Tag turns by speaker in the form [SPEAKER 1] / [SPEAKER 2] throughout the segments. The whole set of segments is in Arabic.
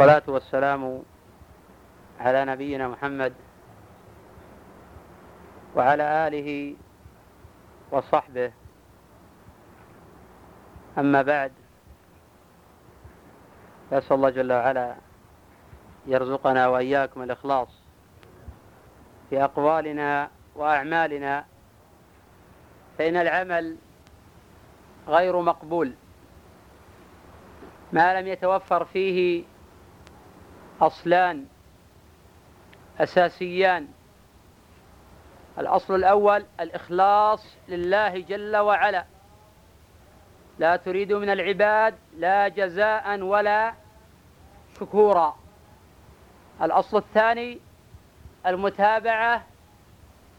[SPEAKER 1] والصلاة والسلام على نبينا محمد وعلى آله وصحبه. أما بعد فأسأل الله جل وعلا يرزقنا وإياكم الإخلاص في أقوالنا وأعمالنا فإن العمل غير مقبول ما لم يتوفر فيه أصلان أساسيان. الأصل الأول الإخلاص لله جل وعلا. لا تريد من العباد لا جزاء ولا شكورا. الأصل الثاني المتابعة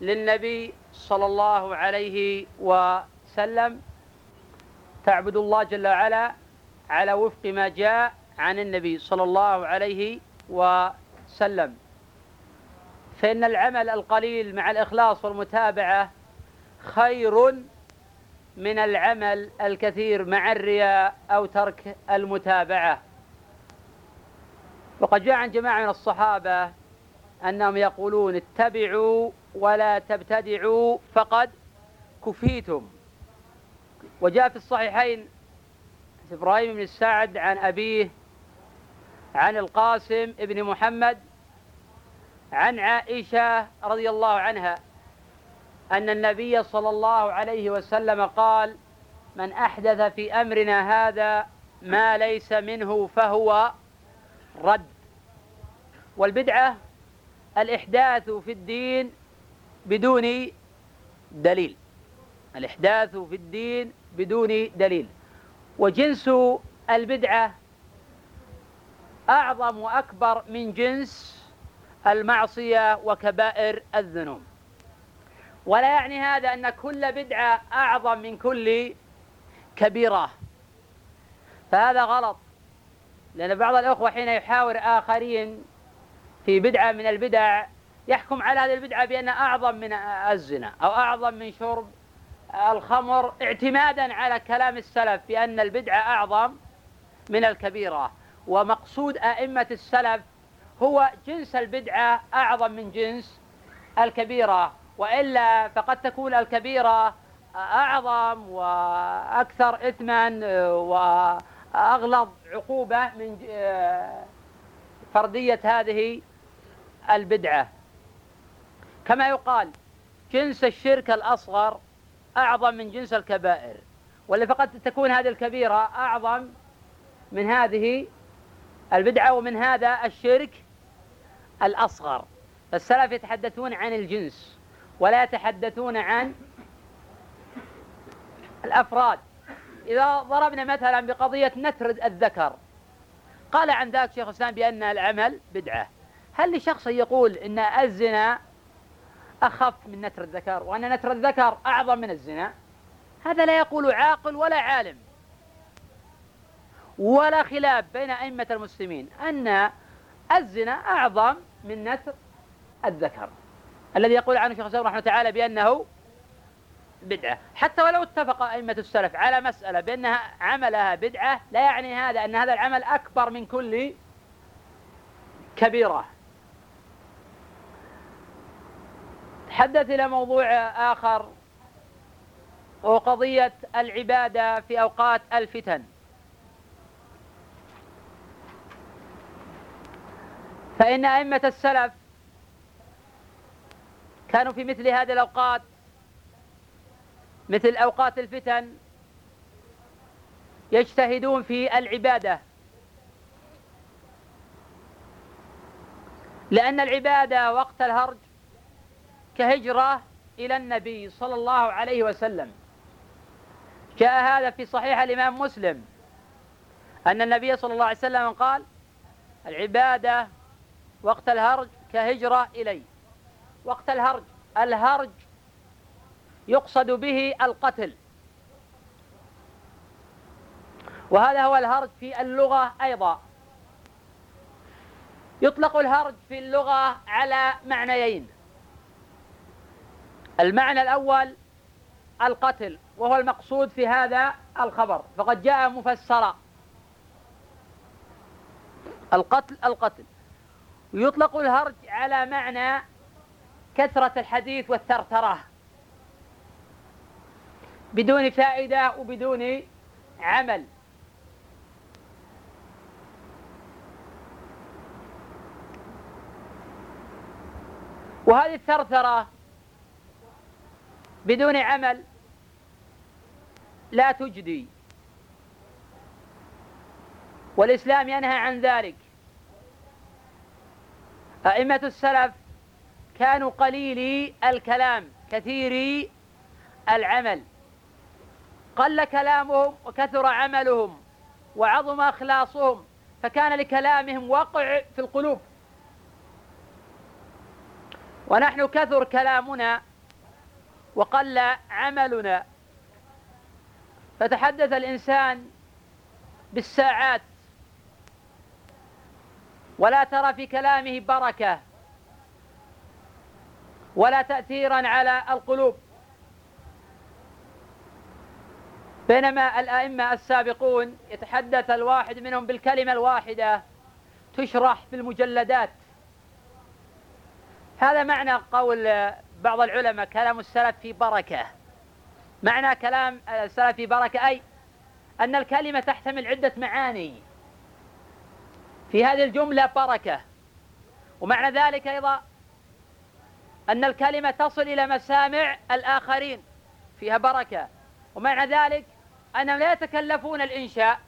[SPEAKER 1] للنبي صلى الله عليه وسلم. تعبد الله جل وعلا على وفق ما جاء عن النبي صلى الله عليه وسلم. فإن العمل القليل مع الإخلاص والمتابعة خير من العمل الكثير مع الرياء أو ترك المتابعة. وقد جاء عن جماعة من الصحابة أنهم يقولون اتبعوا ولا تبتدعوا فقد كفيتم. وجاء في الصحيحين إبراهيم بن السعد عن أبيه عن القاسم بن محمد عن عائشة رضي الله عنها أن النبي صلى الله عليه وسلم قال من أحدث في أمرنا هذا ما ليس منه فهو رد. والبدعة الإحداث في الدين بدون دليل. الإحداث في الدين بدون دليل. وجنس البدعة أعظم وأكبر من جنس المعصية وكبائر الذنوب. ولا يعني هذا أن كل بدعة أعظم من كل كبيرة. فهذا غلط. لأن بعض الأخوة حين يحاور آخرين في بدعة من البدع يحكم على هذه البدعة بأنها أعظم من الزنا أو أعظم من شرب الخمر اعتمادا على كلام السلف بأن البدعة أعظم من الكبيرة. ومقصود أئمة السلف هو جنس البدعة أعظم من جنس الكبيرة وإلا فقد تكون الكبيرة أعظم وأكثر إثما وأغلظ عقوبة من فردية هذه البدعة. كما يقال جنس الشرك الأصغر أعظم من جنس الكبائر ولا فقد تكون هذه الكبيرة أعظم من هذه البدعة ومن هذا الشرك الأصغر. فالسلف يتحدثون عن الجنس ولا يتحدثون عن الأفراد. إذا ضربنا مثلا بقضية نتر الذكر قال عن ذاك شيخ الإسلام بأن العمل بدعة. هل لشخص يقول أن الزنا أخف من نتر الذكر وأن نتر الذكر أعظم من الزنا؟ هذا لا يقول عاقل ولا عالم. ولا خلاف بين أئمة المسلمين أن الزنا أعظم من نتر الذكر. الذي يقول عنه شيخ الإسلام رحمه تعالى بأنه بدعة. حتى ولو اتفق أئمة السلف على مسألة بأنها عملها بدعة لا يعني هذا أن هذا العمل أكبر من كل كبيرة. تحدث إلى موضوع آخر وقضية العبادة في أوقات الفتن. فإن أئمة السلف كانوا في مثل هذه الأوقات مثل أوقات الفتن يجتهدون في العبادة. لأن العبادة وقت الهرج كهجرة إلى النبي صلى الله عليه وسلم. جاء هذا في صحيح الإمام مسلم أن النبي صلى الله عليه وسلم قال العبادة وقت الهرج كهجرة إلي. وقت الهرج الهرج يقصد به القتل. وهذا هو الهرج في اللغة أيضا. يطلق الهرج في اللغة على معنيين. المعنى الأول القتل وهو المقصود في هذا الخبر. فقد جاء مفسرا. القتل القتل. ويطلق الهرج على معنى كثرة الحديث والثرثرة. بدون فائدة وبدون عمل. وهذه الثرثرة بدون عمل لا تجدي. والإسلام ينهى عن ذلك. أئمة السلف كانوا قليلي الكلام كثيري العمل. قل كلامهم وكثر عملهم وعظم أخلاصهم فكان لكلامهم وقع في القلوب. ونحن كثر كلامنا وقل عملنا. فتحدث الإنسان بالساعات ولا ترى في كلامه بركة ولا تاثيرا على القلوب. بينما الأئمة السابقون يتحدث الواحد منهم بالكلمة الواحدة تشرح في المجلدات. هذا معنى قول بعض العلماء كلام السلف في بركة. معنى كلام السلف في بركة أي أن الكلمة تحتمل عدة معاني. في هذه الجملة بركة. ومعنى ذلك أيضا أن الكلمة تصل إلى مسامع الآخرين فيها بركة. ومعنى ذلك أنهم لا يتكلفون الإنشاء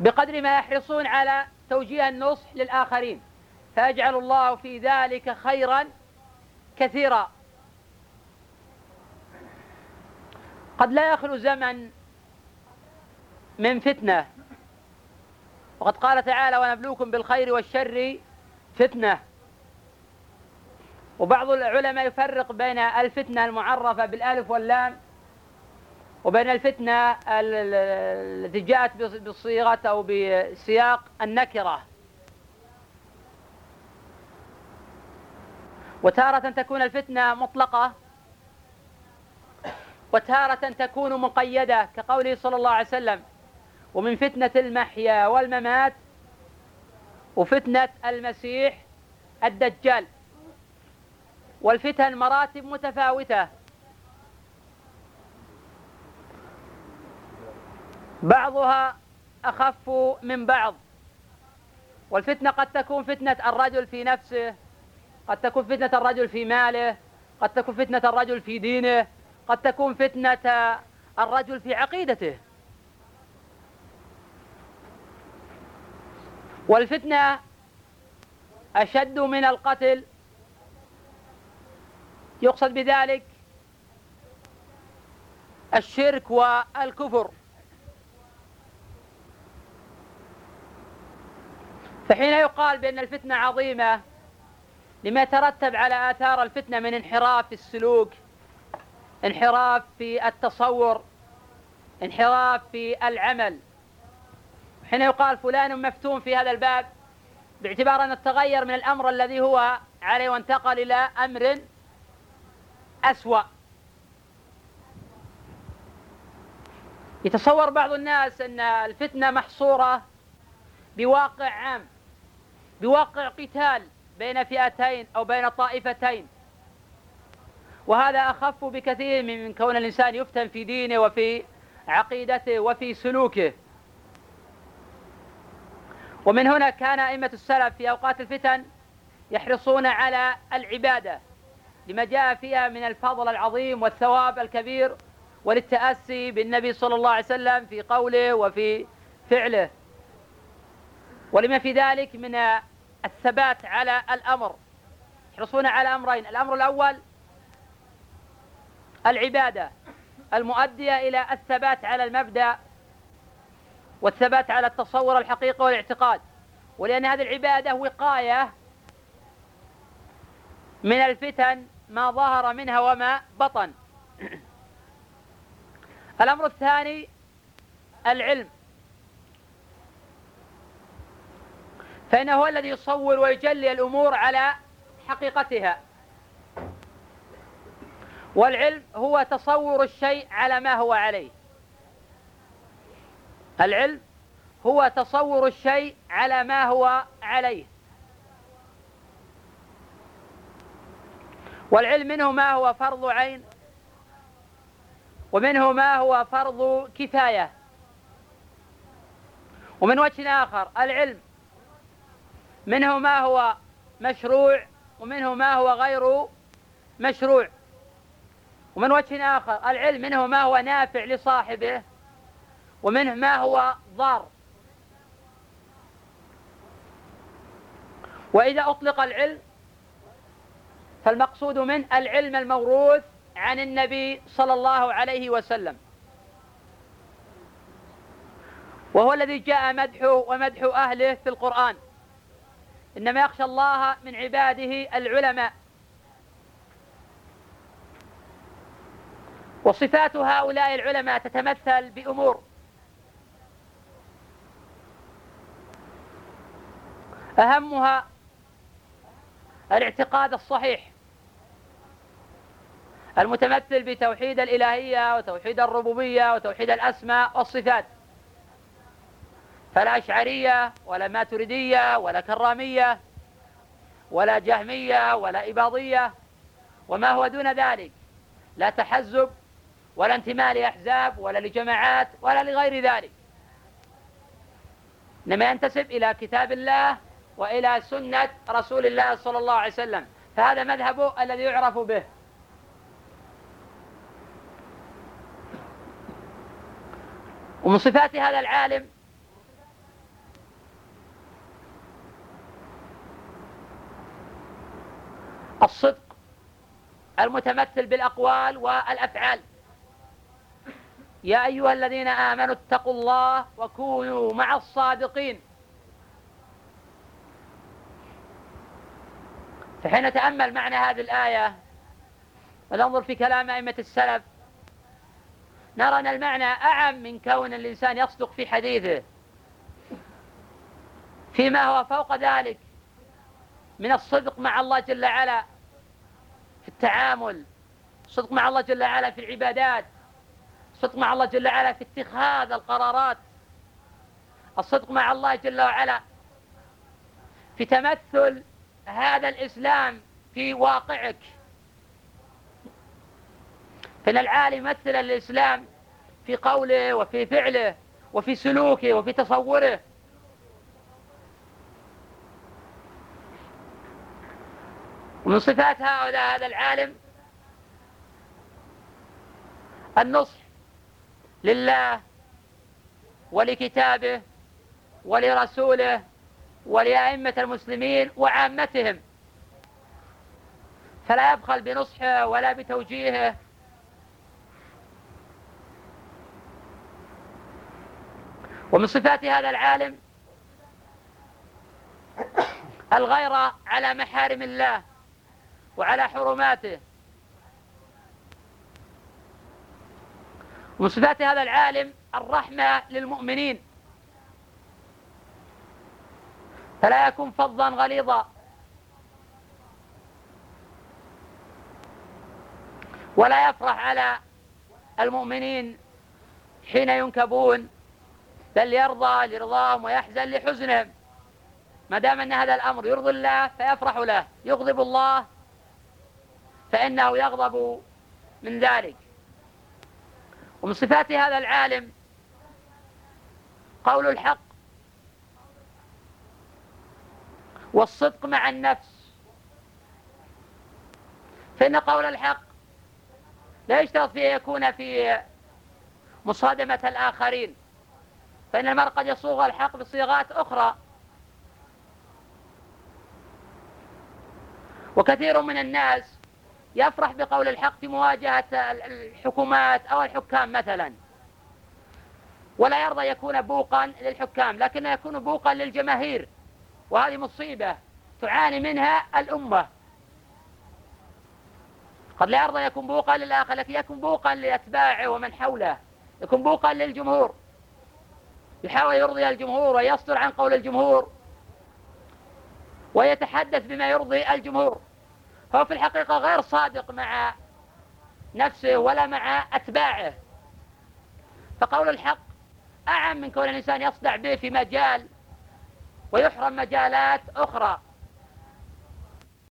[SPEAKER 1] بقدر ما يحرصون على توجيه النصح للآخرين. فيجعل الله في ذلك خيرا كثيرا. قد لا يخلو زمن من فتنة وقد قال تعالى ونبلوكم بالخير والشر فتنة. وبعض العلماء يفرق بين الفتنة المعرفة بالألف واللام وبين الفتنة التي جاءت بصيغة أو بسياق النكرة. وتارة تكون الفتنة مطلقة وتارة تكون مقيدة كقوله صلى الله عليه وسلم ومن فتنة المحيا والممات وفتنة المسيح الدجال. والفتن مراتب متفاوتة. بعضها أخف من بعض. والفتنة قد تكون فتنة الرجل في نفسه قد تكون فتنة الرجل في ماله قد تكون فتنة الرجل في دينه قد تكون فتنة الرجل في عقيدته. والفتنة أشد من القتل. يقصد بذلك الشرك والكفر. فحين يقال بأن الفتنة عظيمة لما يترتب على آثار الفتنة من انحراف في السلوك انحراف في التصور انحراف في العمل حين يقال فلان مفتون في هذا الباب باعتبار أن تغير من الأمر الذي هو عليه وانتقل إلى أمر أسوأ. يتصور بعض الناس أن الفتنة محصورة بواقع عام بواقع قتال بين فئتين أو بين طائفتين. وهذا أخف بكثير من كون الإنسان يفتن في دينه وفي عقيدته وفي سلوكه. ومن هنا كان أئمة السلف في أوقات الفتن يحرصون على العبادة لما جاء فيها من الفضل العظيم والثواب الكبير وللتأسي بالنبي صلى الله عليه وسلم في قوله وفي فعله. ولما في ذلك من الثبات على الأمر يحرصون على أمرين. الأمر الأول العبادة المؤدية إلى الثبات على المبدأ والثبات على التصور الحقيقي والاعتقاد. ولأن هذه العبادة وقاية من الفتن ما ظهر منها وما بطن. الأمر الثاني العلم. فإنه هو الذي يصور ويجلي الأمور على حقيقتها. والعلم هو تصور الشيء على ما هو عليه. العلم هو تصور الشيء على ما هو عليه. والعلم منه ما هو فرض عين ومنه ما هو فرض كفاية. ومن وجه آخر العلم منه ما هو مشروع ومنه ما هو غير مشروع. ومن وجه آخر العلم منه ما هو نافع لصاحبه. ومنه ما هو ضار. وإذا أطلق العلم فالمقصود منه العلم الموروث عن النبي صلى الله عليه وسلم. وهو الذي جاء مدحه ومدح أهله في القرآن. إنما يخشى الله من عباده العلماء. وصفات هؤلاء العلماء تتمثل بأمور. أهمها الاعتقاد الصحيح المتمثل بتوحيد الإلهية وتوحيد الربوبية وتوحيد الأسماء والصفات. فلا أشعرية ولا ماتريدية ولا كرامية ولا جهمية ولا إباضية وما هو دون ذلك لا تحزب ولا انتماء لأحزاب ولا لجماعات ولا لغير ذلك. إنما ينتسب إلى كتاب الله وإلى سنة رسول الله صلى الله عليه وسلم. فهذا مذهبه الذي يعرف به. ومن صفات هذا العالم الصدق المتمثل بالأقوال والأفعال. يا أيها الذين آمنوا اتقوا الله وكونوا مع الصادقين. فحين نتأمل معنى هذه الآية. وننظر في كلام أئمة السلف. نرى أن المعنى أعم من كون الإنسان يصدق في حديثه. فيما هو فوق ذلك. من الصدق مع الله جل وعلا في التعامل. الصدق مع الله جل وعلا في العبادات. الصدق مع الله جل وعلا في اتخاذ القرارات. الصدق مع الله جل وعلا في تمثل هذا الإسلام في واقعك. فإن العالم يمثل الإسلام في قوله وفي فعله وفي سلوكه وفي تصوره. ومن صفات هؤلاء هذا العالم النصح لله ولكتابه ولرسوله ولأئمة المسلمين وعامتهم. فلا يبخل بنصحه ولا بتوجيهه. ومن صفات هذا العالم الغيرة على محارم الله وعلى حرماته. ومن صفات هذا العالم الرحمة للمؤمنين. فلا يكون فظا غليظا. ولا يفرح على المؤمنين حين ينكبون بل يرضى لرضاهم ويحزن لحزنهم. ما دام أن هذا الأمر يرضي الله فيفرح له يغضب الله فإنه يغضب من ذلك. ومن صفات هذا العالم قول الحق والصدق مع النفس. فإن قول الحق لا يشترط فيه يكون في مصادمة الآخرين فإن المرء قد يصوغ الحق بصيغات أخرى. وكثير من الناس يفرح بقول الحق في مواجهة الحكومات أو الحكام مثلا. ولا يرضى يكون بوقا للحكام لكن يكون بوقا للجماهير. وهذه مصيبة تعاني منها الأمة. قد لا يرضى يكون بوقا للآخر لكن يكون بوقا لأتباعه ومن حوله يكون بوقا للجمهور. يحاول يرضي الجمهور ويصدر عن قول الجمهور ويتحدث بما يرضي الجمهور. هو في الحقيقة غير صادق مع نفسه ولا مع أتباعه. فقول الحق أعم من كون الإنسان يصدع به في مجال ويحرم مجالات أخرى.